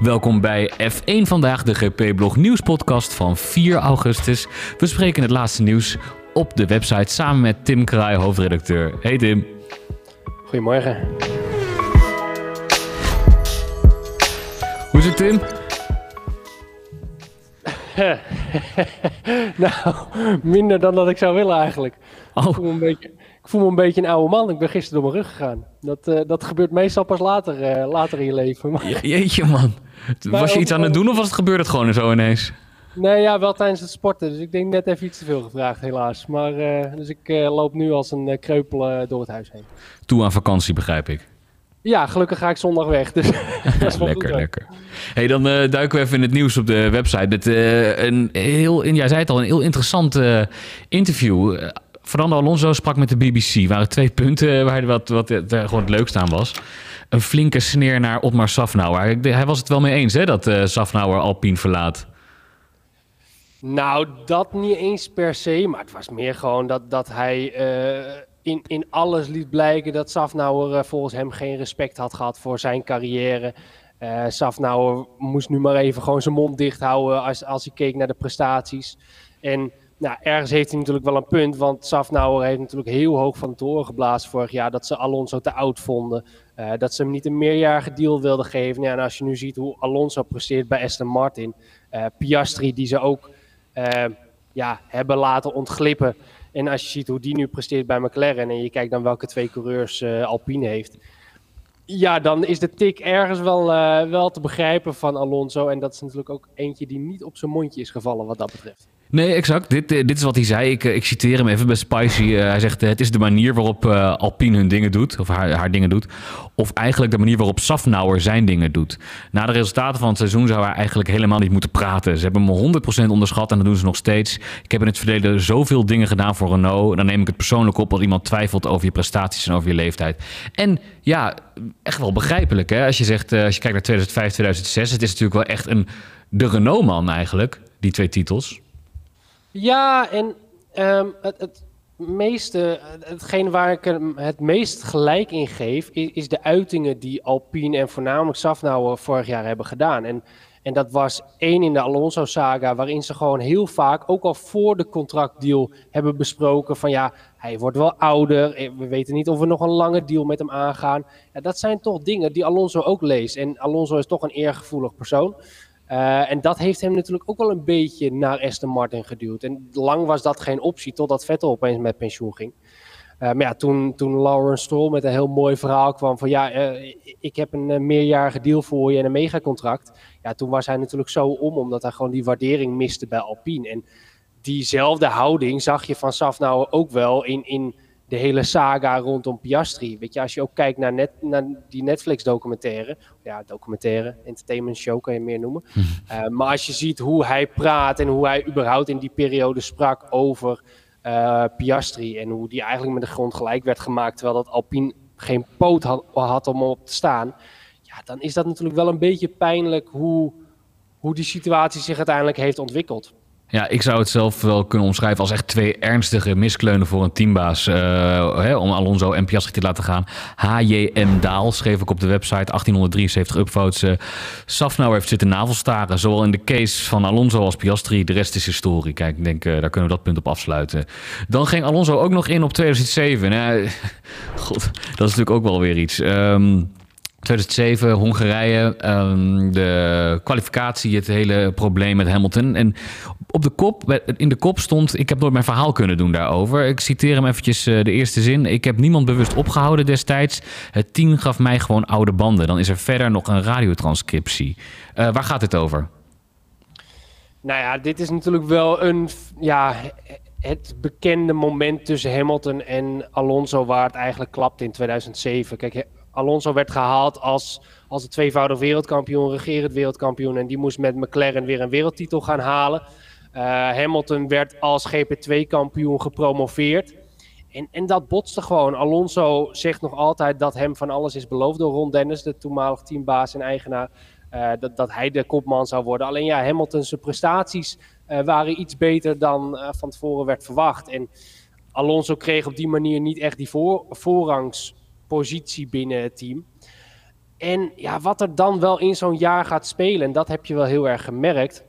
Welkom bij F1 Vandaag, de GP-blog nieuwspodcast van 4 augustus. We spreken het laatste nieuws op de website samen met Tim Kraai, hoofdredacteur. Hey Tim. Goedemorgen. Hoe is het Tim? nou, minder dan dat ik zou willen eigenlijk. Oh. Ik, voel me een beetje, ik voel me een beetje een oude man. Ik ben gisteren door mijn rug gegaan. Dat, eh, dat gebeurt meestal pas later, eh, later in je leven. Maar, Je- Jeetje man. Was je iets aan het doen of was het gebeurde het gewoon zo ineens? nee, ja, wel tijdens het sporten. Dus ik denk net even iets te veel gevraagd, helaas. Maar, eh, dus ik loop nu als een kreupel door het huis heen. Toe aan vakantie, begrijp ik. Ja, gelukkig ga ik zondag weg. Dus lekker, lekker. Hey, dan duiken we even in het nieuws op de website. Met een heel, in, jij zei het al, een heel interessant interview. Eh, Fernando Alonso sprak met de BBC. Waren twee punten waar hij wat, wat eh, gewoon het leukste aan was. Een flinke sneer naar Otmar Safnauer. Hij was het wel mee eens hè, dat eh Safnauer Alpine verlaat. Nou, dat niet eens per se, maar het was meer gewoon dat, dat hij eh, in, in alles liet blijken dat Safnauer eh, volgens hem geen respect had gehad voor zijn carrière. Eh Safnauer moest nu maar even gewoon zijn mond dicht houden als, als hij keek naar de prestaties. En nou, ergens heeft hij natuurlijk wel een punt, want Safnauer heeft natuurlijk heel hoog van toren geblazen vorig jaar dat ze Alonso te oud vonden. Eh, dat ze hem niet een meerjarige deal wilden geven. Ja, en als je nu ziet hoe Alonso presteert bij Aston Martin, eh, Piastri die ze ook eh, ja, hebben laten ontglippen. En als je ziet hoe die nu presteert bij McLaren en je kijkt dan welke twee coureurs Alpine heeft. Ja, dan is de tik ergens wel, wel te begrijpen van Alonso. En dat is natuurlijk ook eentje die niet op zijn mondje is gevallen wat dat betreft. Nee, exact. Dit, eh, dit is wat hij zei. Ik, eh, ik citeer hem even bij Spicy. Eh, hij zegt: Het is de manier waarop Alpine hun dingen doet, of haar, haar dingen doet. Of eigenlijk de manier waarop Safnauer zijn dingen doet. Na de resultaten van het seizoen zou hij eigenlijk helemaal niet moeten praten. Ze hebben hem 100% onderschat en dat doen ze nog steeds. Ik heb in het verleden zoveel dingen gedaan voor Renault. Dan neem ik het persoonlijk op als iemand twijfelt over je prestaties en over je leeftijd. En ja, echt wel begrijpelijk. Hè? Als je zegt, als je kijkt naar 2005, 2006, het is natuurlijk wel echt een de Renault-man eigenlijk, die twee titels. Ja, en ehm, het, het meeste, hetgeen waar ik het meest gelijk in geef, is, is de uitingen die Alpine en voornamelijk Safnauer vorig jaar hebben gedaan. En, en dat was één in de Alonso-saga, waarin ze gewoon heel vaak, ook al voor de contractdeal, hebben besproken van ja, hij wordt wel ouder, eh, we weten niet of we nog een lange deal met hem aangaan. Ja, dat zijn toch dingen die Alonso ook leest. En Alonso is toch een eergevoelig persoon. Uh, en dat heeft hem natuurlijk ook wel een beetje naar Aston Martin geduwd. En lang was dat geen optie, totdat Vettel opeens met pensioen ging. Uh, maar ja, toen, toen Lawrence Stroll met een heel mooi verhaal kwam van... ja, uh, ik heb een meerjarige deal voor je en een megacontract. Ja, toen was hij natuurlijk zo om, omdat hij gewoon die waardering miste bij Alpine. En diezelfde houding zag je van Safnauer ook wel in... in de hele saga rondom Piastri. Weet je, als je ook kijkt naar, net, naar die Netflix-documentaire, ja, documentaire, entertainment show kan je meer noemen. uh, maar als je ziet hoe hij praat en hoe hij überhaupt in die periode sprak over uh, Piastri en hoe die eigenlijk met de grond gelijk werd gemaakt, terwijl dat Alpine geen poot had, had om op te staan, ja, dan is dat natuurlijk wel een beetje pijnlijk hoe, hoe die situatie zich uiteindelijk heeft ontwikkeld. Ja, ik zou het zelf wel kunnen omschrijven als echt twee ernstige miskleunen voor een teambaas. Uh, hè, om Alonso en Piastri te laten gaan. HJM Daal schreef ik op de website 1873 upvotes. Uh, Safnauer heeft zitten navelstaren. Zowel in de case van Alonso als Piastri. De rest is historie. Kijk, ik denk uh, daar kunnen we dat punt op afsluiten. Dan ging Alonso ook nog in op 2007. Nou, God, dat is natuurlijk ook wel weer iets. Um, 2007, Hongarije, um, de kwalificatie, het hele probleem met Hamilton. En op de kop, in de kop stond, ik heb nooit mijn verhaal kunnen doen daarover. Ik citeer hem eventjes uh, de eerste zin. Ik heb niemand bewust opgehouden destijds. Het team gaf mij gewoon oude banden. Dan is er verder nog een radiotranscriptie. Uh, waar gaat dit over? Nou ja, dit is natuurlijk wel een, ja, het bekende moment tussen Hamilton en Alonso waar het eigenlijk klapt in 2007. Kijk, Alonso werd gehaald als, als de tweevoudig wereldkampioen, regerend wereldkampioen. En die moest met McLaren weer een wereldtitel gaan halen. Uh, Hamilton werd als GP2-kampioen gepromoveerd. En, en dat botste gewoon. Alonso zegt nog altijd dat hem van alles is beloofd door Ron Dennis, de toenmalig teambaas en eigenaar. Uh, dat, dat hij de kopman zou worden. Alleen ja, Hamilton's prestaties uh, waren iets beter dan van tevoren werd verwacht. En Alonso kreeg op die manier niet echt die voor, voorrangs positie binnen het team. En ja, wat er dan wel in zo'n jaar gaat spelen, en dat heb je wel heel erg gemerkt.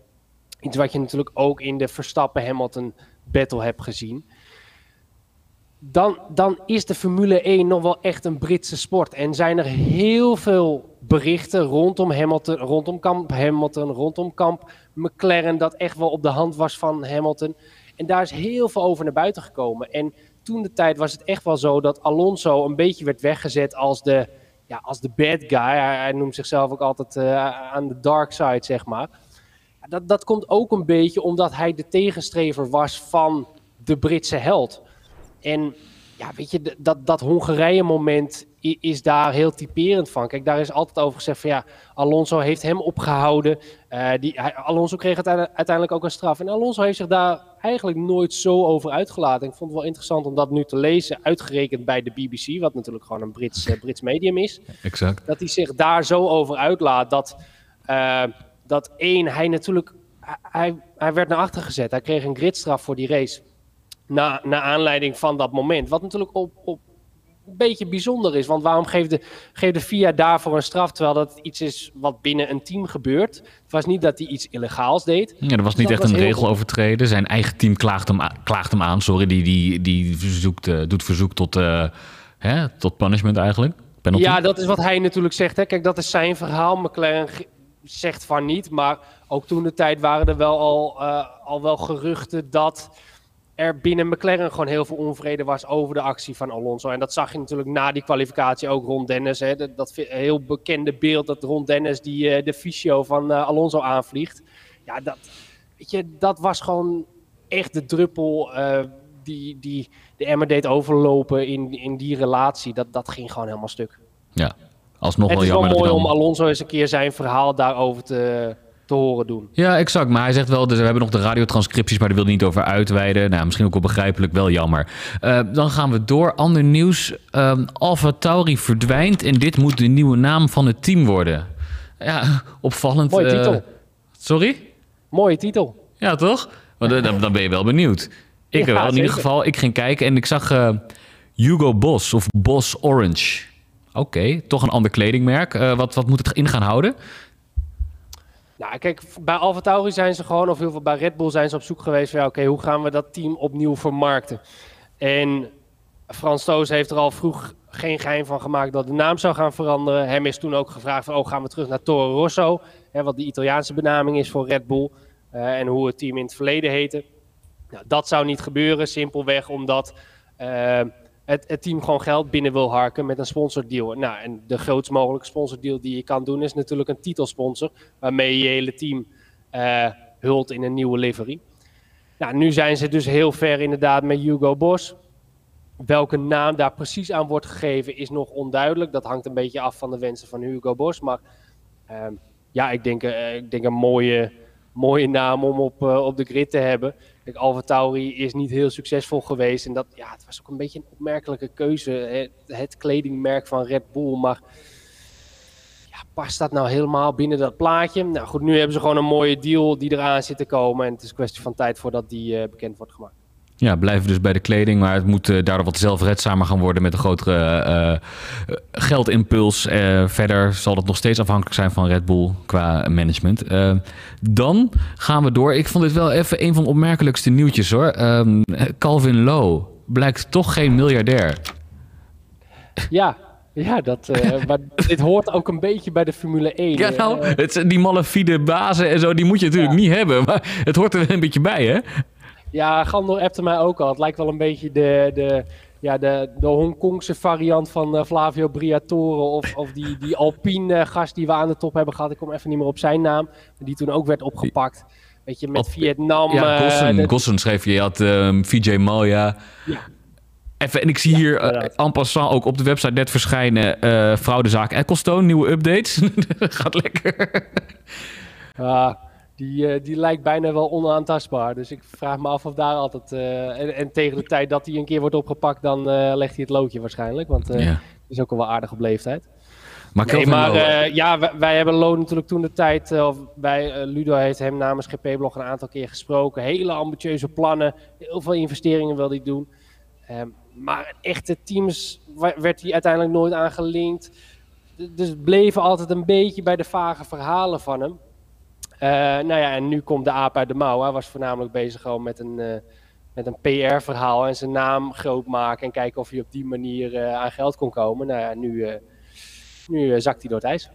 Iets wat je natuurlijk ook in de Verstappen-Hamilton battle hebt gezien. Dan, dan is de Formule 1 nog wel echt een Britse sport. En zijn er heel veel berichten rondom Hamilton, rondom kamp Hamilton, rondom kamp McLaren, dat echt wel op de hand was van Hamilton. En daar is heel veel over naar buiten gekomen. En toen de tijd was het echt wel zo dat Alonso een beetje werd weggezet als de, ja, als de bad guy. Hij, noemt zichzelf ook altijd uh, aan de dark side, zeg maar. Dat, dat komt ook een beetje omdat hij de tegenstrever was van de Britse held. En ja, weet je, dat, dat Hongarije-moment is daar heel typerend van. Kijk, daar is altijd over gezegd van ja, Alonso heeft hem opgehouden. Uh, die, Alonso kreeg uiteindelijk ook een straf. En Alonso heeft zich daar eigenlijk nooit zo over uitgelaten. Ik vond het wel interessant om dat nu te lezen, uitgerekend bij de BBC, wat natuurlijk gewoon een Brits, uh, Brits medium is. Exact. Dat hij zich daar zo over uitlaat dat, uh, dat één, hij natuurlijk, hij, hij werd naar achter gezet. Hij kreeg een gridstraf voor die race. Na, naar aanleiding van dat moment. Wat natuurlijk op, op een beetje bijzonder is. Want waarom geeft de, geeft de FIA daarvoor een straf, terwijl dat iets is wat binnen een team gebeurt? Het was niet dat hij iets illegaals deed. Ja, er was niet dus echt een regel overtreden. Zijn eigen team klaagt hem, klaagt hem aan. Sorry, die, die, die verzoekt, uh, doet verzoek tot, uh, hè, tot punishment eigenlijk. Penalty. Ja, dat is wat hij natuurlijk zegt. Hè. Kijk, dat is zijn verhaal. McLaren zegt van niet. Maar ook toen de tijd waren er wel al, uh, al wel geruchten dat er binnen McLaren gewoon heel veel onvrede was over de actie van Alonso. En dat zag je natuurlijk na die kwalificatie ook rond Dennis. Hè. Dat, dat heel bekende beeld dat rond Dennis die uh, de fysio van uh, Alonso aanvliegt. Ja, dat, weet je, dat was gewoon echt de druppel uh, die, die de emmer deed overlopen in, in die relatie. Dat, dat ging gewoon helemaal stuk. Ja, alsnog wel jammer. Het is wel mooi om Alonso eens een keer zijn verhaal daarover te te horen doen. Ja, exact. Maar hij zegt wel, dus we hebben nog de radiotranscripties, maar daar wil hij niet over uitweiden. Nou, misschien ook wel begrijpelijk, wel jammer. Uh, dan gaan we door. Ander nieuws. Um, Alfa Tauri verdwijnt en dit moet de nieuwe naam van het team worden. Ja, opvallend. Mooie titel. Uh, sorry? Mooie titel. Ja, toch? Want, dan, dan ben je wel benieuwd. Ik ja, wel. In zeker. ieder geval, ik ging kijken en ik zag uh, Hugo Boss of Boss Orange. Oké, okay, toch een ander kledingmerk. wat, wat moet het in gaan houden? Nou, kijk, bij Alfa Tauri zijn ze gewoon, of heel veel bij Red Bull zijn ze op zoek geweest van, ja, oké, hoe gaan we dat team opnieuw vermarkten? En Frans Toos heeft er al vroeg geen geheim van gemaakt dat de naam zou gaan veranderen. Hem is toen ook gevraagd van, oh, gaan we terug naar Toro Rosso, hè, wat de Italiaanse benaming is voor Red Bull, uh, en hoe het team in het verleden heette. Nou, dat zou niet gebeuren, simpelweg omdat... Uh, het, het, team gewoon geld binnen wil harken met een sponsordeal. Nou, en de grootst mogelijke sponsordeal die je kan doen is natuurlijk een titelsponsor, waarmee je hele team uh, hult in een nieuwe livery. Nou, nu zijn ze dus heel ver inderdaad met Hugo Boss. Welke naam daar precies aan wordt gegeven is nog onduidelijk. Dat hangt een beetje af van de wensen van Hugo Boss. Maar uh, ja, ik denk, uh, ik denk een mooie, mooie naam om op, uh, op de grid te hebben. Kijk, Alfa Tauri is niet heel succesvol geweest. En dat, ja, het was ook een beetje een opmerkelijke keuze. Het, het kledingmerk van Red Bull. Maar ja, past dat nou helemaal binnen dat plaatje? Nou goed, nu hebben ze gewoon een mooie deal die eraan zit te komen. En het is een kwestie van tijd voordat die uh, bekend wordt gemaakt. Ja, blijven dus bij de kleding, maar het moet uh, daardoor wat zelfredzamer gaan worden met een grotere uh, geldimpuls. Uh, verder zal het nog steeds afhankelijk zijn van Red Bull qua management. dan gaan we door. Ik vond dit wel even een van de opmerkelijkste nieuwtjes hoor. Um, Calvin Lowe blijkt toch geen miljardair. Ja, ja, dat, maar dit hoort ook een beetje bij de Formule 1. Ja, nou, het, die malafide bazen en zo, die moet je natuurlijk ja. niet hebben. Maar het hoort er een beetje bij, hè? Ja, Gandor appte mij ook al. Het lijkt wel een beetje de, de, ja, de, de Hongkongse variant van uh, Flavio Briatore. Of, of die, die Alpine gast die we aan de top hebben gehad. Ik kom even niet meer op zijn naam. Die toen ook werd opgepakt. Weet je, met Op, Vietnam. Ja, Gossen, uh, Gossen schreef je. Je had um, Vijay Malja. Ja. Even, en ik zie ja, hier uh, en passant ook op de website net verschijnen uh, fraudezaak Ecclestone, nieuwe updates. Gaat lekker. Ja, die, uh, die lijkt bijna wel onaantastbaar. Dus ik vraag me af of daar altijd... Uh, en, en, tegen de tijd dat hij een keer wordt opgepakt, dan uh, legt hij het loodje waarschijnlijk. Want ja. het is ook al wel aardig op leeftijd. Maar, nee, maar ja, wij, wij, hebben Lo natuurlijk toen de tijd... wij, Ludo heeft hem namens GP-blog een aantal keer gesproken. Hele ambitieuze plannen. Heel veel investeringen wil hij doen. Um, maar echte teams werd hij uiteindelijk nooit aangelinkt dus bleven altijd een beetje bij de vage verhalen van hem. Uh, nou ja, en nu komt de aap uit de mouw. Hij was voornamelijk bezig gewoon met een, uh, met een PR-verhaal en zijn naam groot maken en kijken of hij op die manier uh, aan geld kon komen. Nou ja, nu, nu zakt hij door het ijs.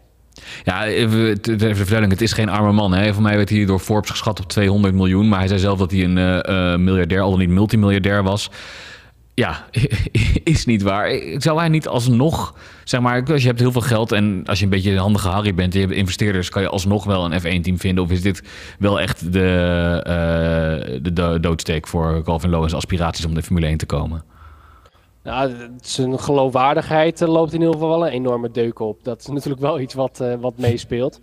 Ja, even de vertelling, het is geen arme man. Hè. Voor mij werd hij door Forbes geschat op 200 miljoen. Maar hij zei zelf dat hij een miljardair, al dan niet multimiljardair was ja, is niet waar. Zou hij niet alsnog, zeg maar, als je hebt heel veel geld en als je een beetje een handige Harry bent en je hebt investeerders, kan je alsnog wel een F1-team vinden? Of is dit wel echt de, uh, de, doodsteek voor Calvin Lowen's aspiraties om de Formule 1 te komen? Nou, zijn geloofwaardigheid eh, loopt in ieder geval wel een enorme deuk op. Dat is natuurlijk wel iets wat, uh, wat meespeelt.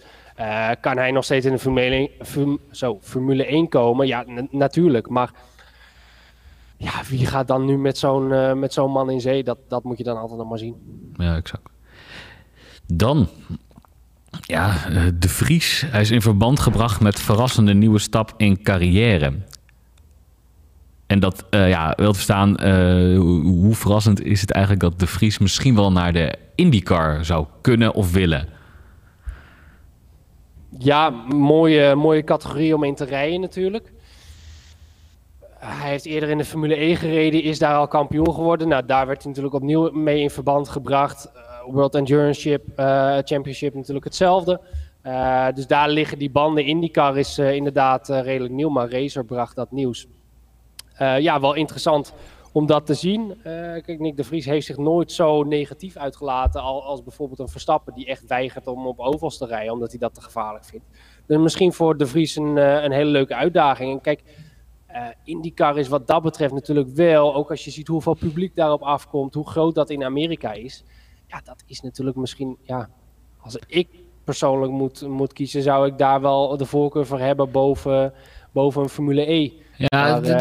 Kan hij nog steeds in de Formule 1, zo, Formule 1 komen? Ja, natuurlijk. Maar ja, wie gaat dan nu met zo'n uh, met zo'n man in zee? Dat, dat moet je dan altijd nog maar zien. Ja, exact. Dan, ja, eh, De Vries. Hij is in verband gebracht met verrassende nieuwe stap in carrière. En dat, uh, ja, wil verstaan, uh, hoe, hoe, verrassend is het eigenlijk dat De Vries misschien wel naar de IndyCar zou kunnen of willen? Ja, mooie, mooie categorie om in te rijden natuurlijk. Hij heeft eerder in de Formule 1 gereden, is daar al kampioen geworden. Nou, daar werd hij natuurlijk opnieuw mee in verband gebracht. Uh, World Endurance uh, Championship natuurlijk hetzelfde. Uh, dus daar liggen die banden. IndyCar is inderdaad redelijk nieuw, maar Racer bracht dat nieuws. ja, wel interessant om dat te zien. kijk, Nick de Vries heeft zich nooit zo negatief uitgelaten als, als bijvoorbeeld een Verstappen die echt weigert om op ovals te rijden, omdat hij dat te gevaarlijk vindt. Dus misschien voor de Vries een, een hele leuke uitdaging. En kijk, uh, IndyCar is wat dat betreft natuurlijk wel, ook als je ziet hoeveel publiek daarop afkomt, hoe groot dat in Amerika is. Ja, dat is natuurlijk misschien, ja, als ik persoonlijk moet, moet kiezen, zou ik daar wel de voorkeur voor hebben boven, boven een Formule E. Ja, maar, uh,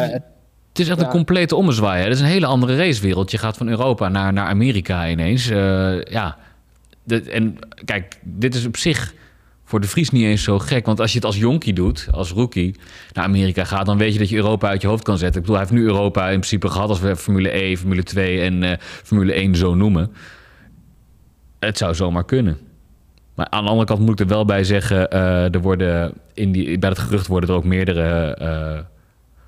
het is echt een complete ommezwaai. Het is een hele andere racewereld. Je gaat van Europa naar, naar Amerika ineens. Uh, ja, de, en kijk, dit is op zich voor de Vries niet eens zo gek. Want als je het als jonkie doet, als rookie, naar Amerika gaat, dan weet je dat je Europa uit je hoofd kan zetten. Ik bedoel, hij heeft nu Europa in principe gehad als we Formule E, Formule 2 en uh, Formule 1 zo noemen. Het zou zomaar kunnen. Maar aan de andere kant moet ik er wel bij zeggen, uh, er worden in die, bij het gerucht worden er ook meerdere uh,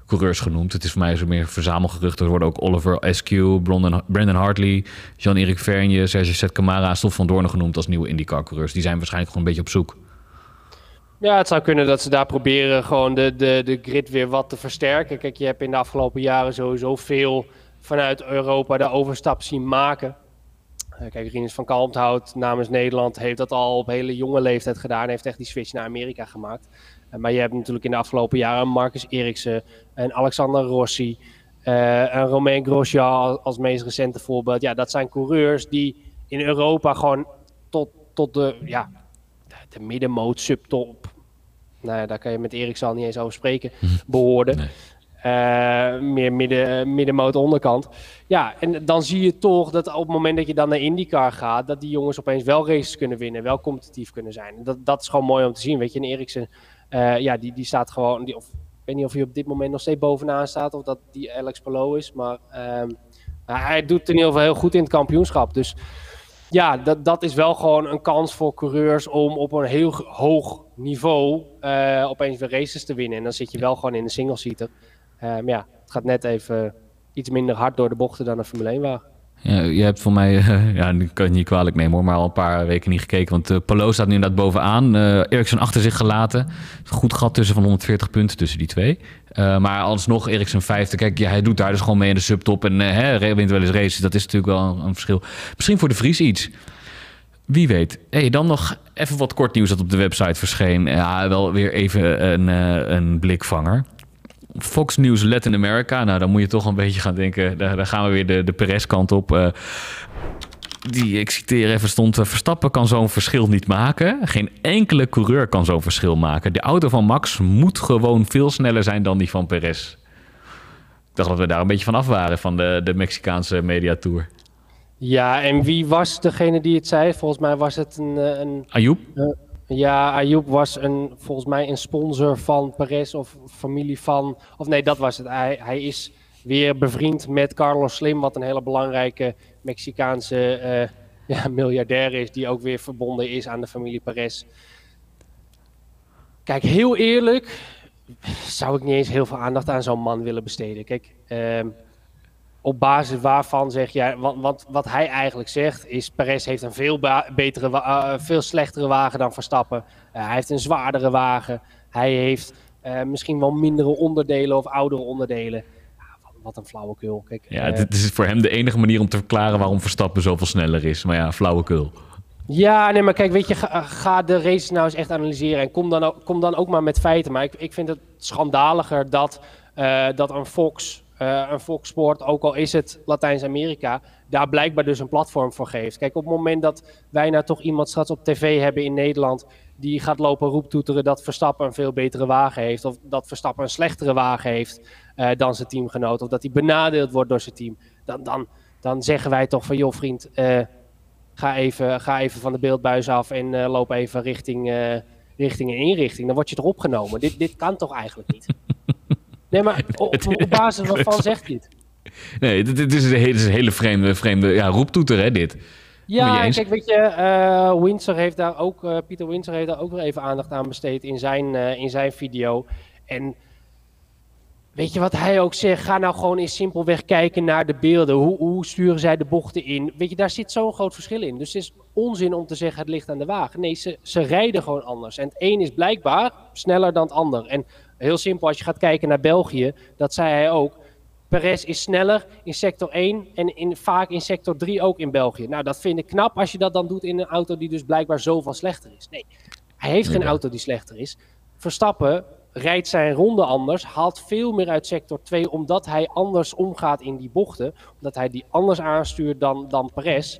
coureurs genoemd. Het is voor mij zo meer verzamelgeruchten. Er worden ook Oliver Askew, Brandon, Brandon Hartley, Jean-Eric Vergne, Sergio Set Camara Stof van Doornen genoemd als nieuwe IndyCar-coureurs. Die zijn waarschijnlijk gewoon een beetje op zoek. Ja, het zou kunnen dat ze daar proberen gewoon de, de, de grid weer wat te versterken. Kijk, je hebt in de afgelopen jaren sowieso veel vanuit Europa de overstap zien maken. Uh, kijk, Rinus van Kalmthout namens Nederland heeft dat al op hele jonge leeftijd gedaan. Heeft echt die switch naar Amerika gemaakt. Uh, maar je hebt natuurlijk in de afgelopen jaren Marcus Eriksen en Alexander Rossi. Uh, en Romain Grosjean als meest recente voorbeeld. Ja, dat zijn coureurs die in Europa gewoon tot, tot de, ja, de middenmoot, subtop. Nou ja, daar kan je met Erik al niet eens over spreken. Mhm. Behoorde. Nee. Uh, meer midden, middenmoot onderkant. Ja, en dan zie je toch dat op het moment dat je dan naar IndyCar gaat, dat die jongens opeens wel races kunnen winnen, wel competitief kunnen zijn. Dat, dat is gewoon mooi om te zien. Weet je, en Eriksen, uh, ja, die, die staat gewoon. Die, of, ik weet niet of hij op dit moment nog steeds bovenaan staat of dat die Alex Palou is, maar uh, hij doet in ieder geval heel goed in het kampioenschap. Dus ja, dat, dat is wel gewoon een kans voor coureurs om op een heel hoog niveau uh, opeens weer races te winnen. En dan zit je wel gewoon in de single-seater. Uh, maar ja, het gaat net even iets minder hard door de bochten dan een Formule 1 wagen. Ja, je hebt voor mij, ja, kan je niet kwalijk nemen hoor, maar al een paar weken niet gekeken. Want uh, Polo staat nu inderdaad bovenaan. Uh, Eriksson achter zich gelaten. Goed gat tussen van 140 punten tussen die twee. Uh, maar alsnog Eriksson vijfde. Kijk, ja, hij doet daar dus gewoon mee in de subtop. En hè, wint wel eens races. Dat is natuurlijk wel een, een, verschil. Misschien voor de Vries iets. Wie weet. Hey, dan nog even wat kort nieuws dat op de website verscheen. Ja, wel weer even een, een blikvanger. Fox News Latin America. Nou, dan moet je toch een beetje gaan denken. Daar, daar gaan we weer de, de Perez-kant op. Uh, die, ik citeer even, stond... Verstappen kan zo'n verschil niet maken. Geen enkele coureur kan zo'n verschil maken. De auto van Max moet gewoon veel sneller zijn dan die van Perez. Ik dacht dat we daar een beetje van af waren... van de, de Mexicaanse mediatour. Ja, en wie was degene die het zei? Volgens mij was het een... een Ayoub? Uh, ja, Ayoub was een, volgens mij een sponsor van Perez of familie van... Of nee, dat was het. Hij, is weer bevriend met Carlos Slim, wat een hele belangrijke Mexicaanse uh, ja, miljardair is, die ook weer verbonden is aan de familie Perez. Kijk, heel eerlijk zou ik niet eens heel veel aandacht aan zo'n man willen besteden. Kijk, ehm, op basis waarvan zeg jij, want, want, wat hij eigenlijk zegt is, Perez heeft een veel betere, uh, veel slechtere wagen dan Verstappen. Uh, hij heeft een zwaardere wagen. Hij heeft uh, misschien wel mindere onderdelen of oudere onderdelen. Ja, wat, wat, een flauwekul. Kijk, ja, dit is voor hem de enige manier om te verklaren waarom Verstappen zoveel sneller is. Maar ja, flauwekul. Ja, nee, maar kijk, weet je, ga, ga, de races nou eens echt analyseren en kom dan ook, kom dan ook maar met feiten. Maar ik, ik vind het schandaliger dat, dat een Fox, uh, een Fox Sport, ook al is het Latijns-Amerika, daar blijkbaar dus een platform voor geeft. Kijk, op het moment dat wij nou toch iemand straks op tv hebben in Nederland die gaat lopen roeptoeteren dat Verstappen een veel betere wagen heeft, of dat Verstappen een slechtere wagen heeft uh, dan zijn teamgenoot, of dat hij benadeeld wordt door zijn team, dan, dan, dan zeggen wij toch van, joh vriend, ga even, ga even van de beeldbuis af en loop even richting, richting een inrichting. Dan word je erop genomen. Dit, dit kan toch eigenlijk niet? Nee, maar op, op basis waarvan zegt hij het? Nee, dit, is, een hele, is een hele vreemde, vreemde ja, roeptoeter, hè, dit. Ja, kijk, weet je, uh, Windsor heeft daar ook, uh, Pieter Windsor heeft daar ook weer even aandacht aan besteed in zijn, uh, in zijn video. En Weet je wat hij ook zegt? Ga nou gewoon eens simpelweg kijken naar de beelden. Hoe, hoe sturen zij de bochten in? Weet je, daar zit zo'n groot verschil in. Dus het is onzin om te zeggen het ligt aan de wagen. Nee, ze, ze rijden gewoon anders. En het een is blijkbaar sneller dan het ander. En heel simpel, als je gaat kijken naar België, dat zei hij ook. Perez is sneller in sector 1 en in, vaak in sector 3 ook in België. Nou, dat vind ik knap als je dat dan doet in een auto die dus blijkbaar zoveel slechter is. Nee, hij heeft geen auto die slechter is. Verstappen rijdt zijn ronde anders, haalt veel meer uit sector 2, omdat hij anders omgaat in die bochten. Omdat hij die anders aanstuurt dan, dan Perez.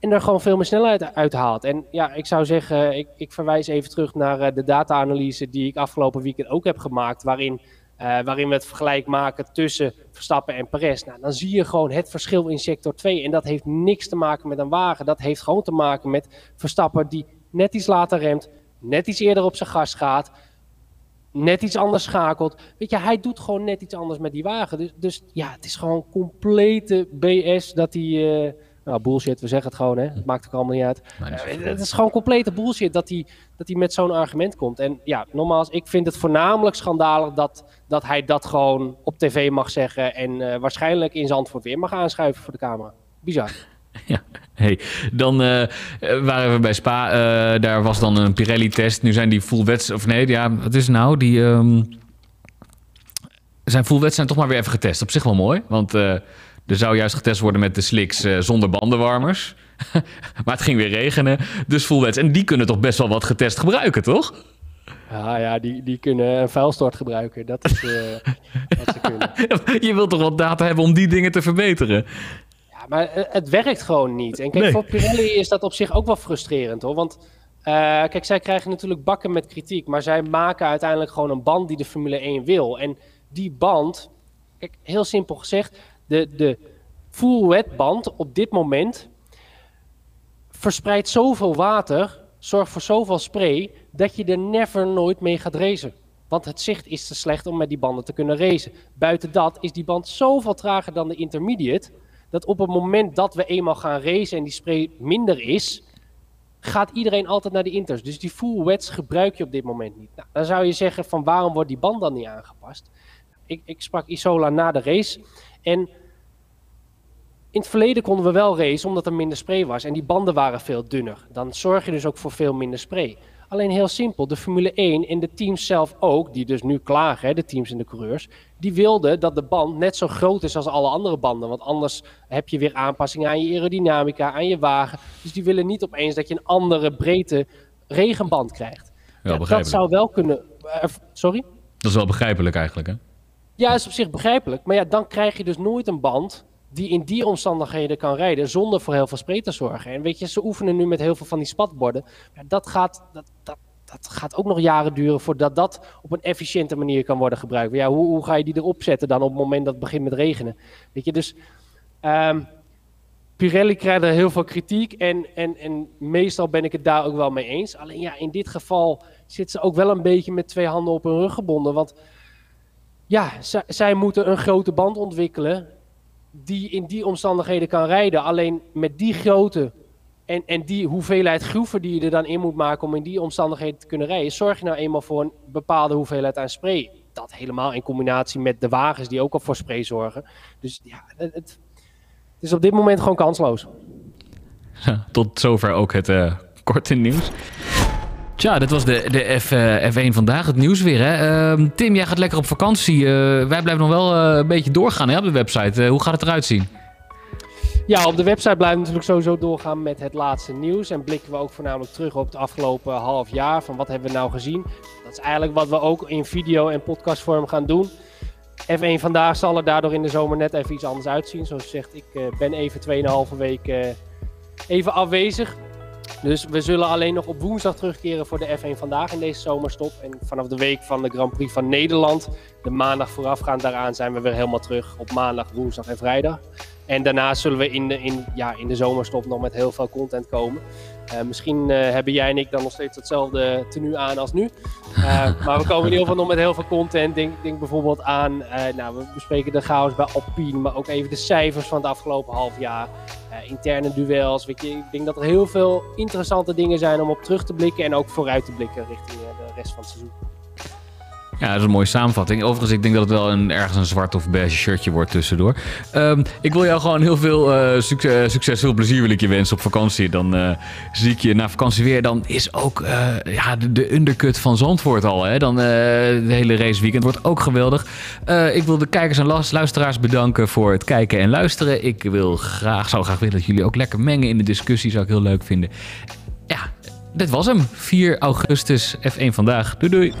En er gewoon veel meer snelheid uit haalt. En ja, ik zou zeggen, ik, ik verwijs even terug naar uh, de data-analyse die ik afgelopen weekend ook heb gemaakt. Waarin, uh, waarin we het vergelijk maken tussen Verstappen en Perez. Nou, dan zie je gewoon het verschil in sector 2. En dat heeft niks te maken met een wagen. Dat heeft gewoon te maken met Verstappen die net iets later remt, net iets eerder op zijn gas gaat net iets anders schakelt. Weet je, hij doet gewoon net iets anders met die wagen. Dus, dus ja, het is gewoon complete BS dat hij... Uh, nou, bullshit, we zeggen het gewoon, hè. Het maakt ook allemaal niet uit. Uh, het is gewoon complete bullshit dat hij, dat hij met zo'n argument komt. En ja, nogmaals, ik vind het voornamelijk schandalig dat, dat hij dat gewoon op tv mag zeggen... en uh, waarschijnlijk in zijn antwoord weer mag aanschuiven voor de camera. Bizar. Ja, hey. dan uh, waren we bij Spa. Uh, daar was dan een Pirelli-test. Nu zijn die full wets of nee, ja, wat is het nou? Die um, zijn full zijn toch maar weer even getest. Op zich wel mooi, want uh, er zou juist getest worden met de slicks zonder bandenwarmers. maar het ging weer regenen, dus full wets. En die kunnen toch best wel wat getest gebruiken, toch? Ja, ja die, die kunnen een vuilstort gebruiken. Dat is wat ze kunnen. Je wilt toch wat data hebben om die dingen te verbeteren? maar het werkt gewoon niet. En kijk, voor Pirelli is dat op zich ook wel frustrerend hoor. Want uh, kijk, zij krijgen natuurlijk bakken met kritiek. Maar zij maken uiteindelijk gewoon een band die de Formule 1 wil. En die band, kijk, heel simpel gezegd, de, de full wet band op dit moment verspreidt zoveel water, zorgt voor zoveel spray, dat je er never nooit mee gaat racen. Want het zicht is te slecht om met die banden te kunnen racen. Buiten dat is die band zoveel trager dan de intermediate dat op het moment dat we eenmaal gaan racen en die spray minder is, gaat iedereen altijd naar de inters. Dus die full wets gebruik je op dit moment niet. Nou, dan zou je zeggen van waarom wordt die band dan niet aangepast? Ik, ik sprak Isola na de race en in het verleden konden we wel racen omdat er minder spray was en die banden waren veel dunner. Dan zorg je dus ook voor veel minder spray. Alleen heel simpel, de Formule 1 en de teams zelf ook, die dus nu klagen, hè, de teams en de coureurs, die wilden dat de band net zo groot is als alle andere banden. Want anders heb je weer aanpassingen aan je aerodynamica, aan je wagen. Dus die willen niet opeens dat je een andere breedte regenband krijgt. Ja, dat zou wel kunnen. Uh, sorry? Dat is wel begrijpelijk eigenlijk, hè? Ja, is op zich begrijpelijk. Maar ja, dan krijg je dus nooit een band die in die omstandigheden kan rijden zonder voor heel veel spray te zorgen. En weet je, ze oefenen nu met heel veel van die spatborden. Maar dat gaat, dat, dat, dat gaat ook nog jaren duren voordat dat op een efficiënte manier kan worden gebruikt. Ja, hoe, hoe ga je die erop zetten dan op het moment dat het begint met regenen? Weet je, dus um, Pirelli krijgt er heel veel kritiek en, en, en meestal ben ik het daar ook wel mee eens. Alleen ja, in dit geval zit ze ook wel een beetje met twee handen op hun rug gebonden. Want ja, zij moeten een grote band ontwikkelen die in die omstandigheden kan rijden. Alleen met die grootte En, en die hoeveelheid groeven die je er dan in moet maken om in die omstandigheden te kunnen rijden, zorg je nou eenmaal voor een bepaalde hoeveelheid aan spray. Dat helemaal in combinatie met de wagens die ook al voor spray zorgen. Dus ja, het, is op dit moment gewoon kansloos. tot zover ook het uh, korte nieuws. Tja, dit was de, de uh, F1 vandaag, het nieuws weer. Hè? Uh, Tim, jij gaat lekker op vakantie. Uh, wij blijven nog wel een beetje doorgaan hè, op de website. hoe gaat het eruit zien? Ja, op de website blijven we natuurlijk sowieso doorgaan met het laatste nieuws. En blikken we ook voornamelijk terug op het afgelopen half jaar. Van wat hebben we nou gezien? Dat is eigenlijk wat we ook in video- en podcastvorm gaan doen. F1 vandaag zal er daardoor in de zomer net even iets anders uitzien. Zoals zegt, ik ben even 2,5 weken even afwezig. Dus we zullen alleen nog op woensdag terugkeren voor de F1 vandaag in deze zomerstop. En vanaf de week van de Grand Prix van Nederland, de maandag voorafgaand daaraan, zijn we weer helemaal terug op maandag, woensdag en vrijdag. En daarna zullen we in de, in, ja, in de zomerstop nog met heel veel content komen. Uh, misschien uh, hebben jij en ik dan nog steeds hetzelfde tenue aan als nu. Uh, maar we komen in ieder geval nog met heel veel content. Denk, denk bijvoorbeeld aan, nou, we bespreken de chaos bij Alpine, maar ook even de cijfers van het afgelopen half jaar. interne duels. Weet je, ik denk dat er heel veel interessante dingen zijn om op terug te blikken en ook vooruit te blikken richting de rest van het seizoen. Ja, dat is een mooie samenvatting. Overigens, ik denk dat het wel een, ergens een zwart of beige shirtje wordt tussendoor. Um, ik wil jou gewoon heel veel uh, succes, succes, veel plezier wil ik je wensen op vakantie. Dan uh, zie ik je na vakantie weer. Dan is ook ja, de, de, undercut van Zandvoort al. Hè? Dan de hele raceweekend wordt ook geweldig. ik wil de kijkers en luisteraars bedanken voor het kijken en luisteren. Ik wil graag, zou graag willen dat jullie ook lekker mengen in de discussie. Zou ik heel leuk vinden. Ja, dit was hem. 4 augustus F1 vandaag. Doei doei.